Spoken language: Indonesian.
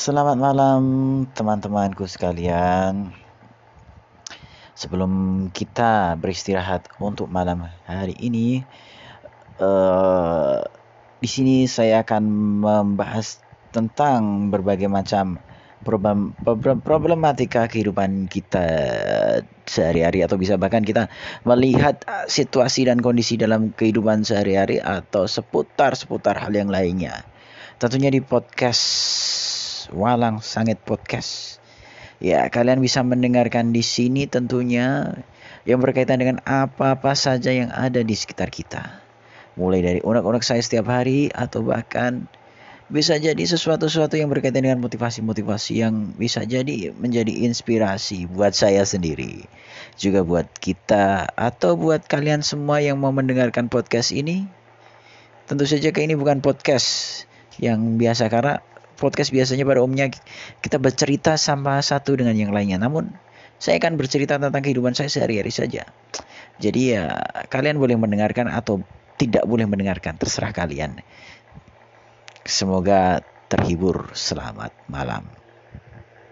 Selamat malam teman-temanku sekalian. Sebelum kita beristirahat untuk malam hari ini, uh, di sini saya akan membahas tentang berbagai macam problem, problematika kehidupan kita sehari-hari atau bisa bahkan kita melihat situasi dan kondisi dalam kehidupan sehari-hari atau seputar-seputar hal yang lainnya. Tentunya di podcast Walang Sangit Podcast. Ya, kalian bisa mendengarkan di sini tentunya yang berkaitan dengan apa-apa saja yang ada di sekitar kita. Mulai dari unek-unek saya setiap hari atau bahkan bisa jadi sesuatu-sesuatu yang berkaitan dengan motivasi-motivasi yang bisa jadi menjadi inspirasi buat saya sendiri. Juga buat kita atau buat kalian semua yang mau mendengarkan podcast ini. Tentu saja ini bukan podcast yang biasa karena podcast biasanya pada umumnya kita bercerita sama satu dengan yang lainnya. Namun saya akan bercerita tentang kehidupan saya sehari-hari saja. Jadi ya kalian boleh mendengarkan atau tidak boleh mendengarkan, terserah kalian. Semoga terhibur. Selamat malam.